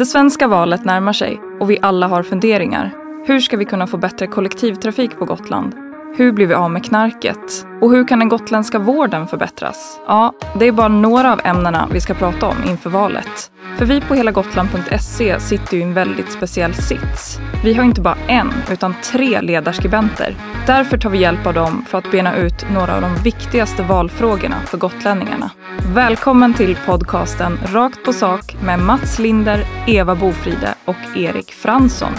Det svenska valet närmar sig och vi alla har funderingar. Hur ska vi kunna få bättre kollektivtrafik på Gotland? Hur blir vi av med knarket? Och hur kan den gotländska vården förbättras? Ja, det är bara några av ämnena vi ska prata om inför valet. För vi på helagotland.se sitter ju i en väldigt speciell sits. Vi har inte bara en, utan tre ledarskribenter. Därför tar vi hjälp av dem för att bena ut några av de viktigaste valfrågorna för gotlänningarna. Välkommen till podcasten Rakt på sak med Mats Linder, Eva Bofride och Erik Fransson.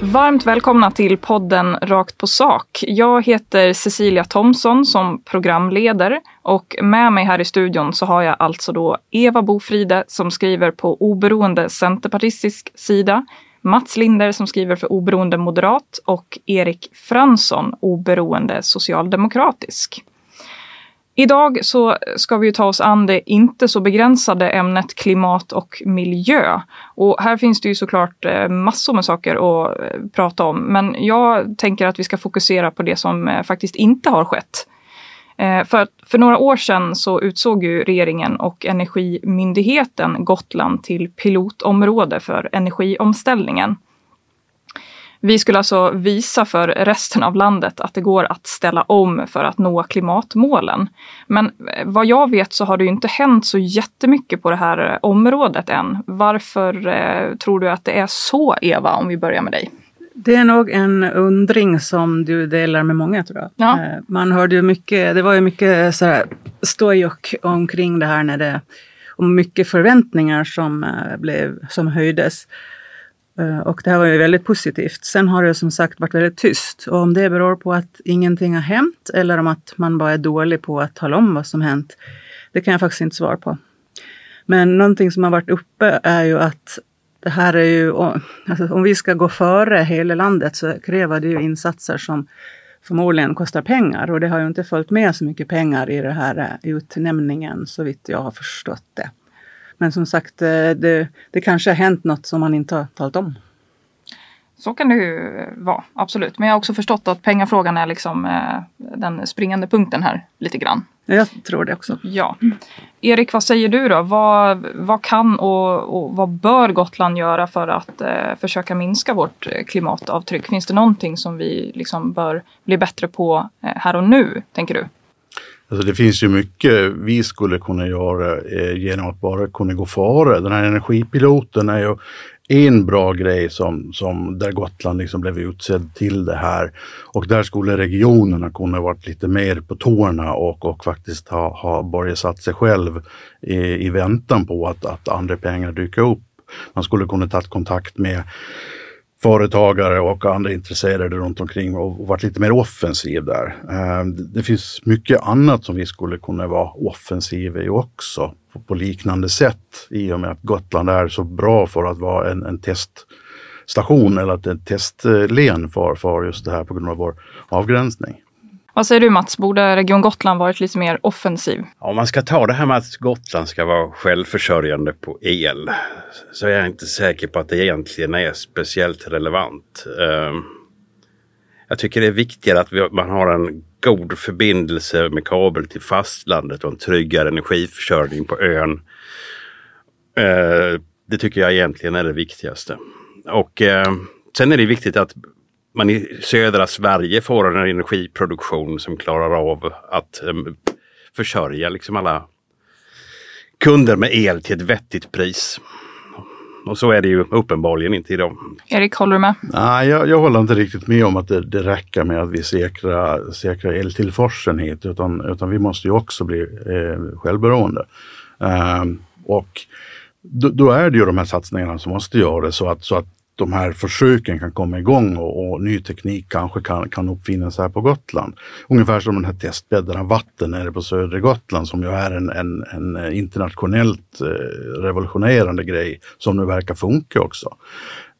Varmt välkomna till podden Rakt på sak. Jag heter Cecilia Thomsson som programleder och med mig här i studion så har jag alltså då Eva Bofride som skriver på oberoende centerpartistisk sida, Mats Linder som skriver för oberoende moderat och Erik Fransson oberoende socialdemokratisk. Idag så ska vi ta oss an det inte så begränsade ämnet klimat och miljö. Och här finns det ju såklart eh, massor med saker att eh, prata om. Men jag tänker att vi ska fokusera på det som eh, faktiskt inte har skett. Eh, för, för några år sedan så utsåg ju regeringen och Energimyndigheten Gotland till pilotområde för energiomställningen. Vi skulle alltså visa för resten av landet att det går att ställa om för att nå klimatmålen. Men eh, vad jag vet så har det ju inte hänt så jättemycket på det här eh, området än. Varför tror du att det är så, Eva, om vi börjar med dig? Det är nog en undring som du delar med många tror jag. Ja. Eh, man hörde ju mycket, det var ju mycket stojok omkring det här när det, och mycket förväntningar som, blev, som höjdes. Eh, och det här var ju väldigt positivt. Sen har det som sagt varit väldigt tyst. Och om det beror på att ingenting har hänt eller om att man bara är dålig på att tala om vad som hänt, det kan jag faktiskt inte svara på. Men någonting som har varit uppe är ju att det här är ju, alltså om vi ska gå före hela landet så kräver det ju insatser som förmodligen kostar pengar och det har ju inte följt med så mycket pengar i den här eh, utnämningen så vitt jag har förstått det. Men som sagt, eh, det, det kanske har hänt något som man inte har talat om. Så kan det ju vara, absolut. Men jag har också förstått att pengafrågan är liksom eh, den springande punkten här lite grann. Jag tror det också. Ja. Erik, vad säger du då? Vad, vad kan och, och vad bör Gotland göra för att eh, försöka minska vårt eh, klimatavtryck? Finns det någonting som vi liksom bör bli bättre på eh, här och nu, tänker du? Alltså det finns ju mycket vi skulle kunna göra eh, genom att bara kunna gå före. Den här energipiloten är ju en bra grej som, som där Gotland liksom blev utsedd till det här. Och där skulle regionerna kunna varit lite mer på tårna och, och faktiskt ha, ha börjat satt sig själv i, i väntan på att, att andra pengar dyker upp. Man skulle kunna tagit kontakt med företagare och andra intresserade runt omkring och varit lite mer offensiv där. Ehm, det finns mycket annat som vi skulle kunna vara offensiva i också på liknande sätt i och med att Gotland är så bra för att vara en, en teststation eller ett testlen för, för just det här på grund av vår avgränsning. Vad säger du Mats, borde Region Gotland varit lite mer offensiv? Om man ska ta det här med att Gotland ska vara självförsörjande på el så är jag inte säker på att det egentligen är speciellt relevant. Ehm, jag tycker det är viktigare att man har en god förbindelse med kabel till fastlandet och en tryggare energiförsörjning på ön. Ehm, det tycker jag egentligen är det viktigaste. Och ehm, sen är det viktigt att man i södra Sverige får en energiproduktion som klarar av att um, försörja liksom alla kunder med el till ett vettigt pris. Och så är det ju uppenbarligen inte idag. Erik, håller du med? Nej, jag, jag håller inte riktigt med om att det, det räcker med att vi säkrar, säkrar eltillförseln hit, utan, utan vi måste ju också bli eh, självberoende. Eh, och då, då, är det ju de här satsningarna som måste göras så att, så att de här försöken kan komma igång och, och ny teknik kanske kan, kan uppfinnas här på Gotland. Ungefär som den här testbädden av vatten nere på södra Gotland som ju är en, en, en eh, internationellt eh, revolutionerande grej som nu verkar funka också.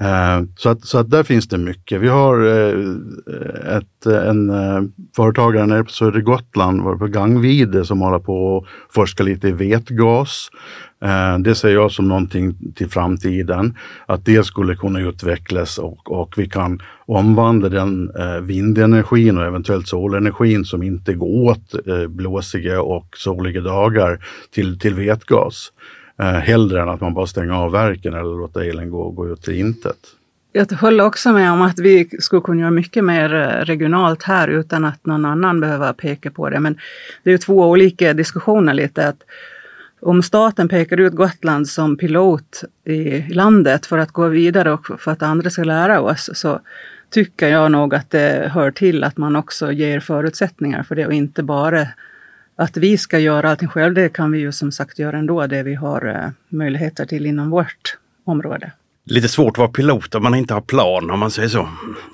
Eh, så, att, så att där finns det mycket. Vi har eh, ett, en eh, företagare nere på södra Gotland, på Gangvide, som håller på att forska lite i vätgas. Eh, det ser jag som någonting till framtiden, att det skulle kunna utvecklas och, och vi kan omvandla den vindenergin och eventuellt solenergin som inte går åt blåsiga och soliga dagar till, till vätgas eh, hellre än att man bara stänger av verken eller låter elen gå, gå ut till intet. Jag håller också med om att vi skulle kunna göra mycket mer eh, regionalt här utan att någon annan behöver peka på det. Men det är ju två olika diskussioner lite. Att om staten pekar ut Gotland som pilot i landet för att gå vidare och för att andra ska lära oss så tycker jag nog att det hör till att man också ger förutsättningar för det och inte bara att vi ska göra allting själv, det kan vi ju som sagt göra ändå, det vi har eh, möjligheter till inom vårt område. Lite svårt att vara pilot om man inte har plan om man säger så.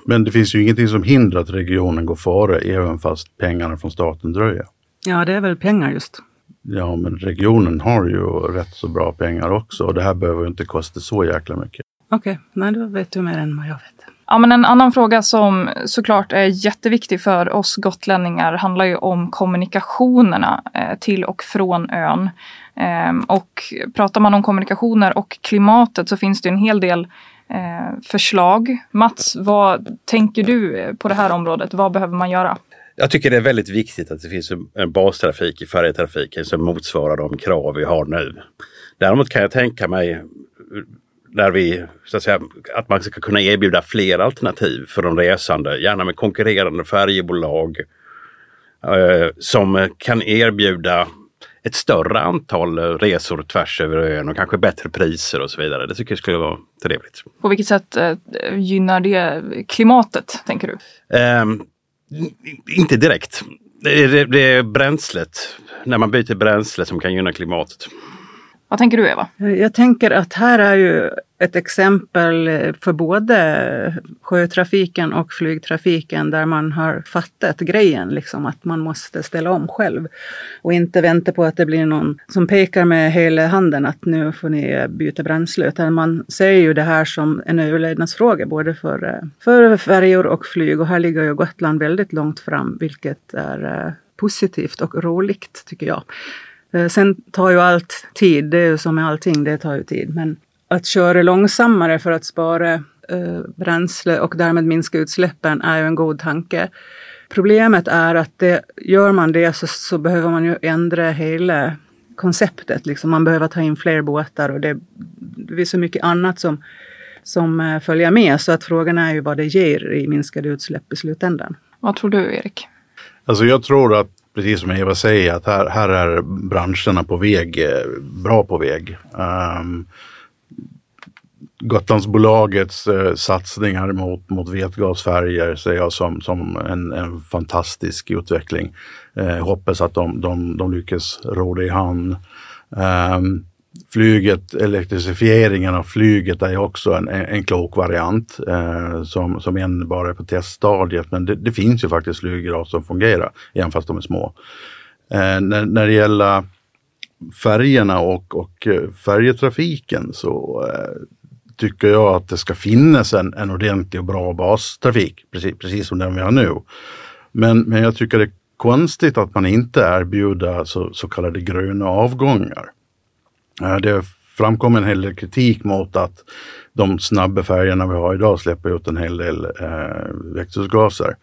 Men det finns ju ingenting som hindrar att regionen går före även fast pengarna från staten dröjer. Ja, det är väl pengar just. Ja, men regionen har ju rätt så bra pengar också och det här behöver inte kosta så jäkla mycket. Okej, okay. nej då vet du mer än vad jag vet. Ja, men en annan fråga som såklart är jätteviktig för oss gotlänningar handlar ju om kommunikationerna eh, till och från ön. Ehm, och pratar man om kommunikationer och klimatet så finns det en hel del eh, förslag. Mats, vad tänker du på det här området? Vad behöver man göra? Jag tycker det är väldigt viktigt att det finns en bastrafik i färjetrafiken som motsvarar de krav vi har nu. Däremot kan jag tänka mig där vi, så att säga, att man ska kunna erbjuda fler alternativ för de resande, gärna med konkurrerande färjebolag eh, som kan erbjuda ett större antal resor tvärs över ön och kanske bättre priser och så vidare. Det tycker jag skulle vara trevligt. På vilket sätt eh, gynnar det klimatet, tänker du? Eh, inte direkt. Det är, det är bränslet, när man byter bränsle som kan gynna klimatet. Vad tänker du Eva? Eh, jag tänker att här är ju ett exempel eh, för både sjötrafiken och flygtrafiken där man har fattat grejen, liksom att man måste ställa om själv och inte vänta på att det blir någon som pekar med hela handen att nu får ni eh, byta bränsle, utan man ser ju det här som en överlevnadsfråga både för, för färjor och flyg och här ligger ju Gotland väldigt långt fram, vilket är positivt och roligt tycker jag. Eh, sen tar ju allt tid, det är ju som med allting, det tar ju tid. Men att köra långsammare för att spara eh, bränsle och därmed minska utsläppen är ju en god tanke. Problemet är att det, gör man det så, så behöver man ju ändra hela konceptet. Liksom. Man behöver ta in fler båtar och det, det är så mycket annat som, som eh, följer med. Så att frågan är ju vad det ger i minskade utsläpp i slutändan. Vad tror du Erik? Alltså jag tror att precis som Eva säger, att här, här är branscherna på väg, eh, bra på väg. Um, Gotlandsbolagets eh, satsningar mot, mot vätgasfärger ser jag som, som en, en fantastisk utveckling. Eh, hoppas att de, de, de lyckas ro det i hamn. Um, flyget, elektrifieringen av flyget är också en, en klok variant eh, som, som än bara är på teststadiet. Men det, det finns ju faktiskt flyg idag som fungerar, även fast de är små. Eh, när, när det gäller färgerna och, och eh, färjetrafiken så eh, tycker jag att det ska finnas en, en ordentlig och bra bastrafik, precis, precis som den vi har nu. Men, men jag tycker det är konstigt att man inte erbjuder så, så kallade gröna avgångar. Det framkom en hel del kritik mot att de snabba färgerna vi har idag släpper ut en hel del eh, växthusgaser.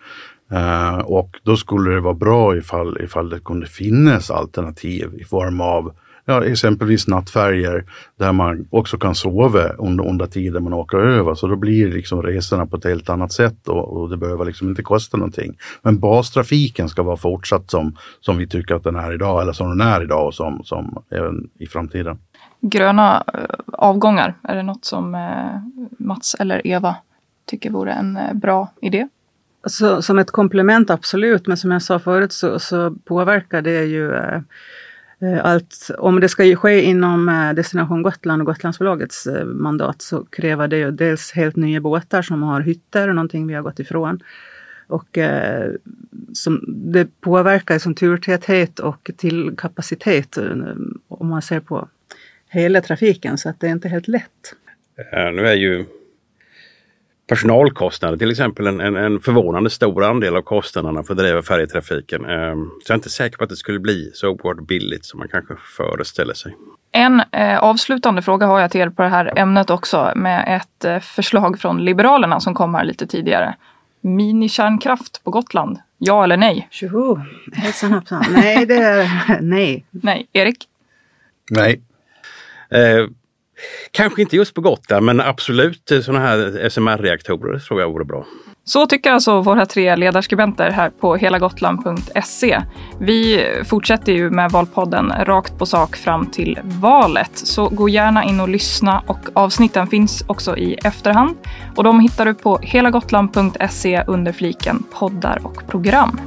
Eh, och då skulle det vara bra ifall, ifall det kunde finnas alternativ i form av ja, exempelvis nattfärger där man också kan sova under, under tiden man åker över. Så då blir liksom resorna på ett helt annat sätt och, och, det behöver liksom inte kosta någonting. Men bastrafiken ska vara fortsatt som, som vi tycker att den är idag eller som den är idag och som, som även i framtiden. Gröna eh, avgångar, är det något som eh, Mats eller Eva tycker vore en eh, bra idé? Så, som ett komplement absolut, men som jag sa förut så, så påverkar det ju eh, allt, om det ska ske inom Destination Gotland och Gotlandsbolagets eh, mandat så kräver det ju dels helt nya båtar som har hytter, någonting vi har gått ifrån. Och eh, som, det påverkar som turtäthet och till kapacitet om man ser på hela trafiken så att det är inte helt lätt. nu är ju personalkostnader till exempel en, en, en, förvånande stor andel av kostnaderna för att driva färjetrafiken. Ehm, så jag är inte säker på att det skulle bli så oerhört billigt som man kanske föreställer sig. En eh, avslutande fråga har jag till er på det här ämnet också med ett eh, förslag från Liberalerna som kom här lite tidigare. Minikärnkraft på Gotland, ja eller nej? Tjoho, hejsan hoppsan. Nej, det är nej. Nej. Erik? Nej. Eh, kanske inte just på Gotland men absolut sådana här SMR-reaktorer tror jag vore bra. Så tycker alltså våra tre ledarskribenter här på helagotland.se. Vi fortsätter ju med Valpodden rakt på sak fram till valet, så gå gärna in och lyssna och avsnitten finns också i efterhand och de hittar du på helagotland.se under fliken poddar och program.